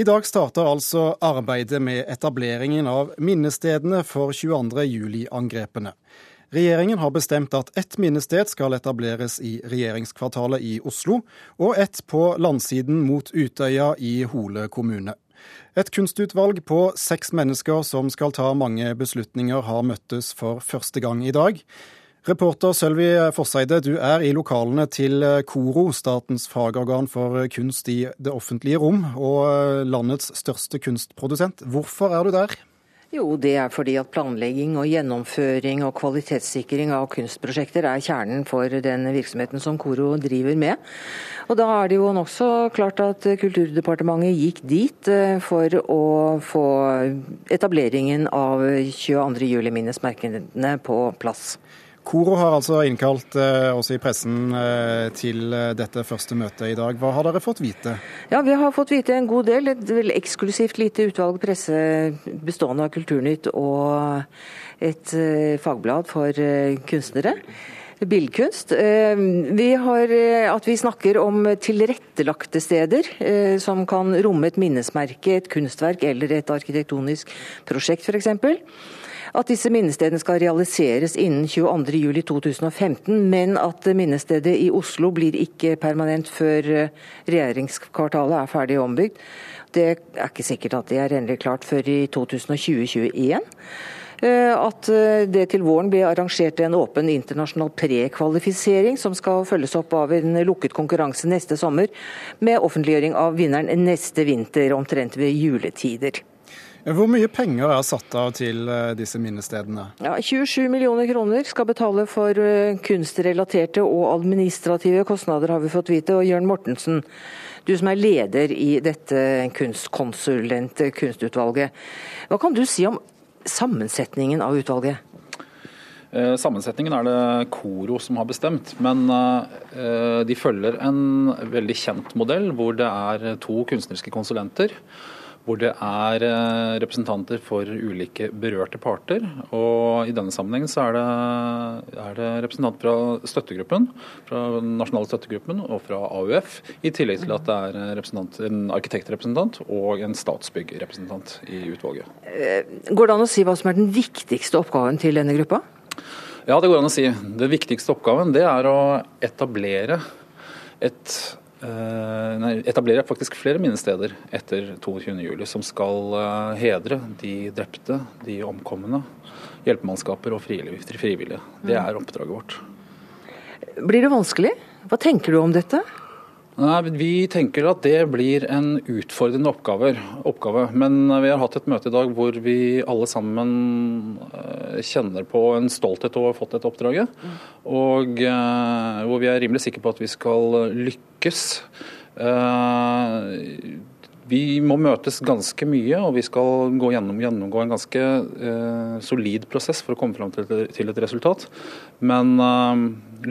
I dag starter altså arbeidet med etableringen av minnestedene for 22. juli-angrepene. Regjeringen har bestemt at ett minnested skal etableres i regjeringskvartalet i Oslo, og ett på landsiden mot Utøya i Hole kommune. Et kunstutvalg på seks mennesker som skal ta mange beslutninger, har møttes for første gang i dag. Reporter Sølvi Forseide, du er i lokalene til KORO, statens fagorgan for kunst i det offentlige rom, og landets største kunstprodusent. Hvorfor er du der? Jo, det er fordi at planlegging og gjennomføring og kvalitetssikring av kunstprosjekter er kjernen for den virksomheten som Koro driver med. Og Da er det jo nokså klart at Kulturdepartementet gikk dit eh, for å få etableringen av 22. juli-minnesmerkene på plass. Koro har altså innkalt eh, oss i pressen eh, til eh, dette første møtet i dag. Hva har dere fått vite? Ja, Vi har fått vite en god del. Et veldig eksklusivt lite utvalg presse bestående av Kulturnytt og et fagblad for kunstnere. Billedkunst. Vi har, at vi snakker om tilrettelagte steder som kan romme et minnesmerke, et kunstverk eller et arkitektonisk prosjekt f.eks at disse minnestedene skal realiseres innen 22.07.2015, men at minnestedet i Oslo blir ikke permanent før eh, regjeringskvartalet er ferdig ombygd. Det er ikke sikkert at det er endelig klart før i 2020-2021. Eh, at eh, det til våren blir arrangert en åpen internasjonal prekvalifisering som skal følges opp av en lukket konkurranse neste sommer, med offentliggjøring av vinneren neste vinter, omtrent ved juletider. Hvor mye penger er satt av til eh, disse minnestedene? Ja, 27 millioner kroner skal betale for eh, kunstrelaterte og administrative kostnader, har vi fått vite. Og Jørn Mortensen, du som er leder i dette kunstkonsulent kunstutvalget. Hva kan du si om sammensetningen av utvalget? Eh, sammensetningen er det Koro som har bestemt, men de følger en veldig kjent modell hvor det er to kunstneriske konsulenter hvor det er eh, representanter for ulike berørte parter. Og I denne sammenhengen så er det, er det representanter fra støttegruppen, fra den nasjonale støttegruppen og fra AUF, i tillegg til at det er en arkitektrepresentant og en Statsbygg-representant i utvalget. Eh, går det an å si hva som er den viktigste oppgaven til denne gruppa? Ja, det går an å si. Den viktigste oppgaven det er å etablere et Eh, nei, etablerer faktisk flere minnesteder etter 22.07. som skal eh, hedre de drepte, de omkomne, hjelpemannskaper og frivillige. Det er oppdraget vårt. Blir det vanskelig? Hva tenker du om dette? Nei, Vi tenker at det blir en utfordrende oppgave. Men vi har hatt et møte i dag hvor vi alle sammen eh, kjenner på en stolthet over å ha fått dette oppdraget. Og eh, hvor vi er rimelig sikre på at vi skal lykkes. Vi må møtes ganske mye, og vi skal gå gjennom, gjennomgå en ganske eh, solid prosess for å komme fram til, til et resultat. Men eh,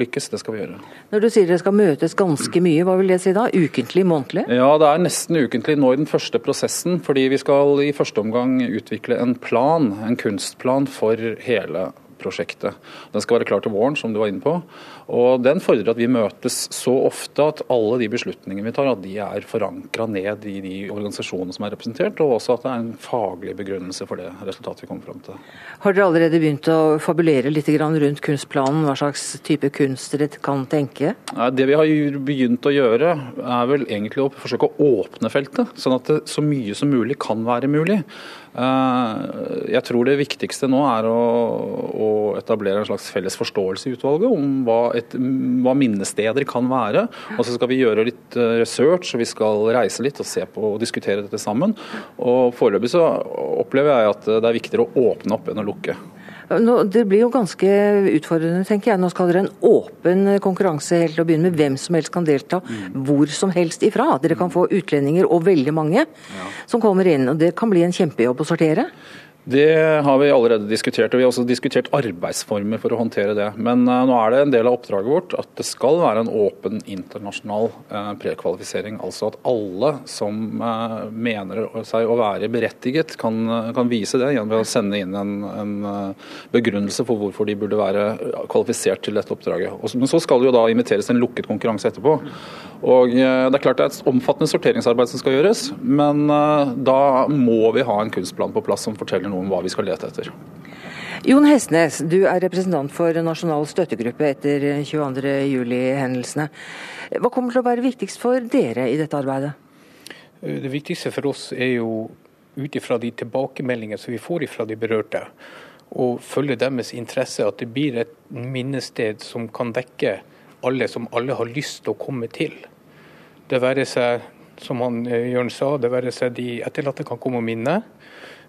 lykkes, det skal vi gjøre. Når du sier dere skal møtes ganske mye, hva vil det si da? Ukentlig, månedlig? Ja, det er nesten ukentlig nå i den første prosessen. Fordi vi skal i første omgang utvikle en plan, en kunstplan for hele prosjektet. Den skal være klar til våren, som du var inne på. Og Den fordrer at vi møtes så ofte at alle de beslutningene vi tar, at de er forankra ned i de organisasjonene som er representert, og også at det er en faglig begrunnelse for det resultatet vi kommer fram til. Har dere allerede begynt å fabulere litt rundt kunstplanen, hva slags type kunst dere kan tenke? Det vi har begynt å gjøre, er vel egentlig å forsøke å åpne feltet, sånn at det så mye som mulig kan være mulig. Eh, jeg tror det viktigste nå er å, å etablere en slags felles forståelse i utvalget om hva, et, hva, minnesteder kan være. Og så skal vi gjøre litt eh, research, og vi skal reise litt og se på og diskutere dette sammen. Og Foreløpig så opplever jeg at det er viktigere å åpne opp enn å lukke. Nå, det blir jo ganske utfordrende, tenker jeg. Nå skal dere en åpen konkurranse helt til å begynne med. Hvem som helst kan delta mm. hvor som helst ifra. Dere kan få utlendinger, og veldig mange, ja. som kommer inn. og Det kan bli en kjempejobb å sortere? Det har vi allerede diskutert, og vi har også diskutert arbeidsformer for å håndtere det. Men uh, nå er det en del av oppdraget vårt at det skal være en åpen internasjonal uh, prekvalifisering. Altså at alle som uh, mener seg å være berettiget, kan, kan, vise det gjennom å sende inn en, en begrunnelse for hvorfor de burde være kvalifisert til dette oppdraget. Og, men så skal det jo da inviteres en lukket konkurranse etterpå. Og Det er klart det er et omfattende sorteringsarbeid som skal gjøres, men da må vi ha en kunstplan på plass som forteller noe om hva vi skal lete etter. Jon Hestnes, du er representant for Nasjonal støttegruppe etter 22.07-hendelsene. Hva kommer til å være viktigst for dere i dette arbeidet? Det viktigste for oss er jo ut ifra de tilbakemeldingene som vi får fra de berørte, å følge deres interesse. At det blir et minnested som kan dekke alle som alle har lyst til å komme til. Det være seg, som han eh, Jørn sa, det være seg de etterlatte kan komme og minne.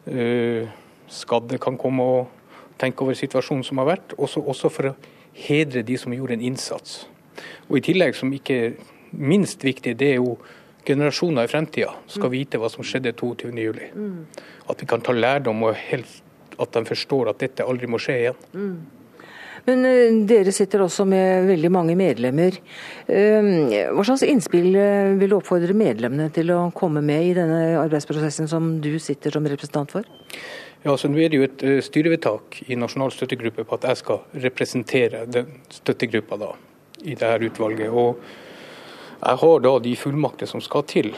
Uh, skadde kan komme og tenke over situasjonen som har vært. Også, også for å hedre de som gjorde en innsats. Og I tillegg, som ikke minst viktig, det er jo generasjoner i fremtida skal vite hva som skjedde 22.07. Mm. At vi kan ta lærdom og helt, at de forstår at dette aldri må skje igjen. Mm. Men eh, dere sitter også med veldig mange medlemmer. Eh, hva slags innspill eh, vil du oppfordre medlemmene til å komme med i denne arbeidsprosessen som du sitter som representant for? Ja, så Nå er det jo et styrevedtak i Nasjonal støttegruppe på at jeg skal representere den støttegruppa da, i dette utvalget. Og jeg har da de fullmakter som skal til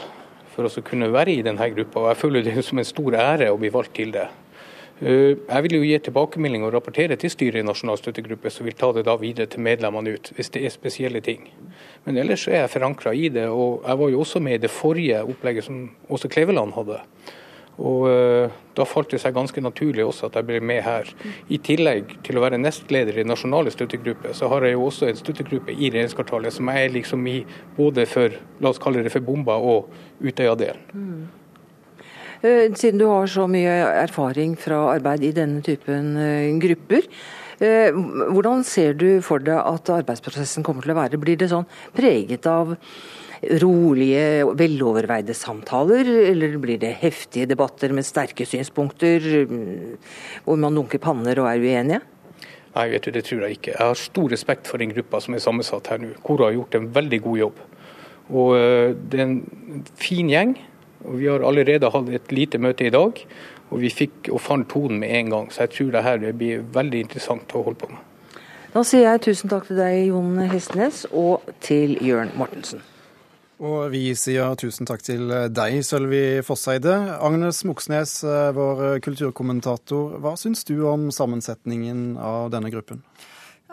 for å kunne være i denne gruppa. og Jeg føler det som en stor ære å bli valgt til det. Eh, jeg vil jo gi tilbakemelding og rapportere til styret i Nasjonal støttegruppe, så vil ta det da videre til medlemmene ut, hvis det er spesielle ting. Men ellers er jeg forankra i det, og jeg var jo også med i det forrige opplegget som Åse Kleveland hadde. Og uh, Da falt det seg ganske naturlig også at jeg ble med her. I tillegg til å være nestleder i nasjonale støttegruppe, så har jeg jo også en støttegruppe i regjeringskvartalet som er liksom i både for la oss kalle det for bomba og Utøya-delen. Mm. Eh, siden du har så mye erfaring fra arbeid i denne typen eh, grupper, eh, hvordan ser du for deg at arbeidsprosessen kommer til å være? Blir det sånn preget av rolige, veloverveide samtaler, eller blir det heftige debatter med sterke synspunkter, hvor man dunker panner og er uenige? Nei, vet du, det tror jeg ikke. Jeg har stor respekt for den gruppa som er sammensatt her nå. Kora har gjort en veldig god jobb. Og Det er en fin gjeng. Og Vi har allerede hatt et lite møte i dag, og vi fikk og fant tonen med en gang. Så jeg tror det her blir veldig interessant å holde på med. Da sier jeg tusen takk til deg, Jon Hestnes, og til Jørn Mortensen. Og vi sier tusen takk til deg, Sølvi Fosseide. Agnes Moxnes, vår kulturkommentator. Hva syns du om sammensetningen av denne gruppen?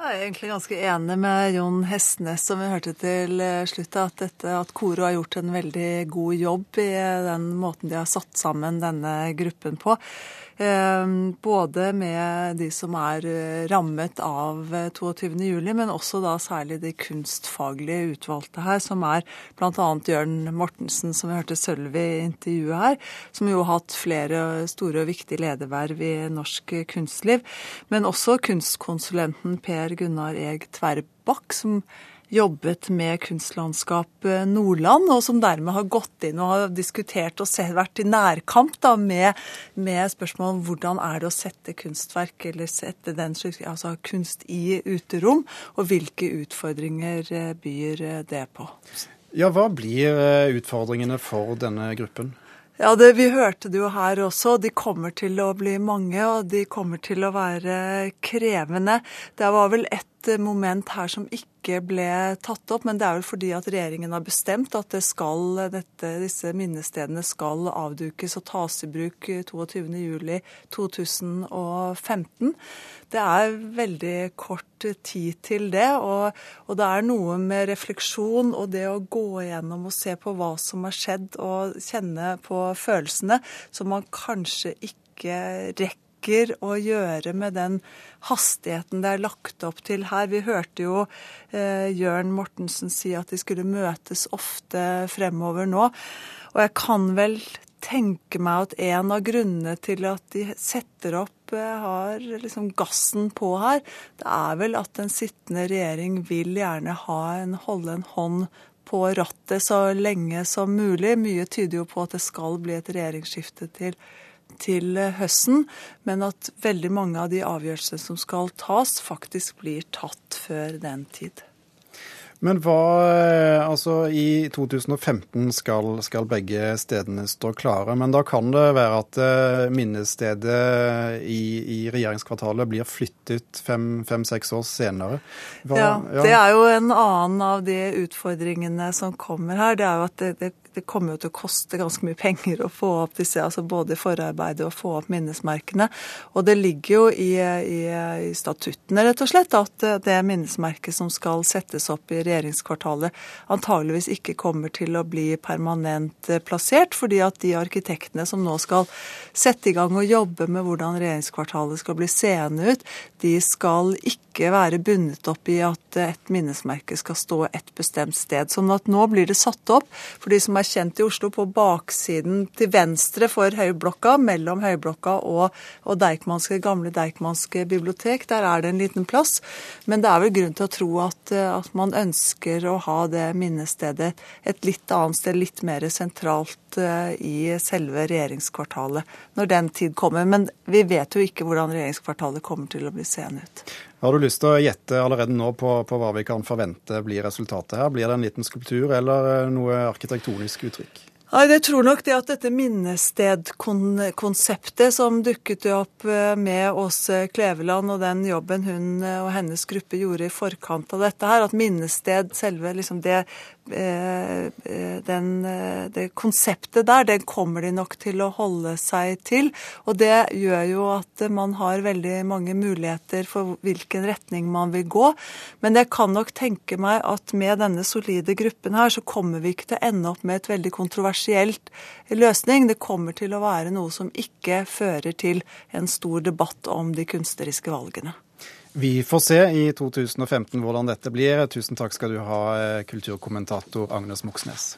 Jeg er egentlig ganske enig med Jon Hestnes, som vi hørte til eh, slutt, at, dette, at Koro har gjort en veldig god jobb i den måten de har satt sammen denne gruppen på. Ehm, både med de som er eh, rammet av 22.07, eh, men også da særlig de kunstfaglige utvalgte her, som er bl.a. Jørn Mortensen, som vi hørte Sølvi intervjue her, som jo har hatt flere store og viktige lederverv i norsk kunstliv. Men også kunstkonsulenten Per Gunnar Eg Tverrbakk, som jobbet med kunstlandskap Nordland, og som dermed har gått inn og har diskutert og vært i nærkamp da, med, med spørsmål om hvordan er det å sette kunstverk, eller sette den altså kunst i uterom, og hvilke utfordringer eh, byr eh, det på. Ja, Hva blir eh, utfordringene for denne gruppen? Ja, det, Vi hørte det jo her også. De kommer til å bli mange, og de kommer til å være krevende. Det var vel ett moment her som ikke ble tatt opp, men det er vel fordi at regjeringen har bestemt at det skal, dette, disse minnestedene skal avdukes og tas i bruk 22.07.2015. Det er veldig kort tid til det, og, og, det er noe med refleksjon og det å gå igjennom og se på hva som har skjedd og kjenne på følelsene, som man kanskje ikke rekker rekker å gjøre med den hastigheten det er lagt opp til her. Vi hørte jo eh, Jørn Mortensen si at de skulle møtes ofte fremover nå. Og jeg kan vel tenke meg at en av grunnene til at de setter opp eh, har liksom gassen på her, det er vel at den sittende regjering vil gjerne ha en, holde en hånd på rattet så lenge som mulig. Mye tyder jo på at det skal bli et regjeringsskifte til til høsten, men at veldig mange av de avgjørelsene som skal tas, faktisk blir tatt før den tid. Men hva Altså, i 2015 skal, skal, begge stedene stå klare. Men da kan det være at eh, minnestedet i, i regjeringskvartalet blir flyttet fem-seks år senere. Hva, ja, ja, det er jo en annen av de utfordringene som kommer her. Det er jo at det, det det kommer jo til å koste ganske mye penger å få opp disse, altså både forarbeidet og få opp minnesmerkene. Og det ligger jo i, i, i statuttene rett og slett at det minnesmerket som skal settes opp i regjeringskvartalet, antageligvis ikke kommer til å bli permanent plassert, fordi at de arkitektene som nå skal sette i gang og jobbe med hvordan regjeringskvartalet skal bli seende ut, de skal ikke være bundet opp i at et minnesmerke skal stå et bestemt sted. Sånn at nå blir det satt opp for de som er er kjent i Oslo, på baksiden til venstre for Høyblokka, mellom Høyblokka og, og Deichmanske, gamle Deichmanske bibliotek. Der er det en liten plass. Men det er vel grunn til å tro at, at man ønsker å ha det minnestedet et litt annet sted, litt mer sentralt eh, i selve regjeringskvartalet når den tid kommer. Men vi vet jo ikke hvordan regjeringskvartalet kommer til å bli seende ut. Har du lyst til å gjette allerede nå på, på, hva vi kan forvente blir resultatet her? Blir det en liten skulptur eller eh, noe arkitektonisk uttrykk? Nei, Jeg tror nok det at dette minnestedkonseptet som dukket opp eh, med Åse Kleveland og den jobben hun eh, og hennes gruppe gjorde i forkant av dette her, at minnested, selve liksom det, den, det konseptet der, den kommer de nok til å holde seg til. Og det gjør jo at man har veldig mange muligheter for hvilken retning man vil gå. Men jeg kan nok tenke meg at med denne solide gruppen her, så kommer vi ikke til å ende opp med et veldig kontroversielt løsning. Det kommer til å være noe som ikke fører til en stor debatt om de kunstneriske valgene. Vi får se i 2015 hvordan dette blir. Tusen takk skal du ha, kulturkommentator Agnes Moxnes.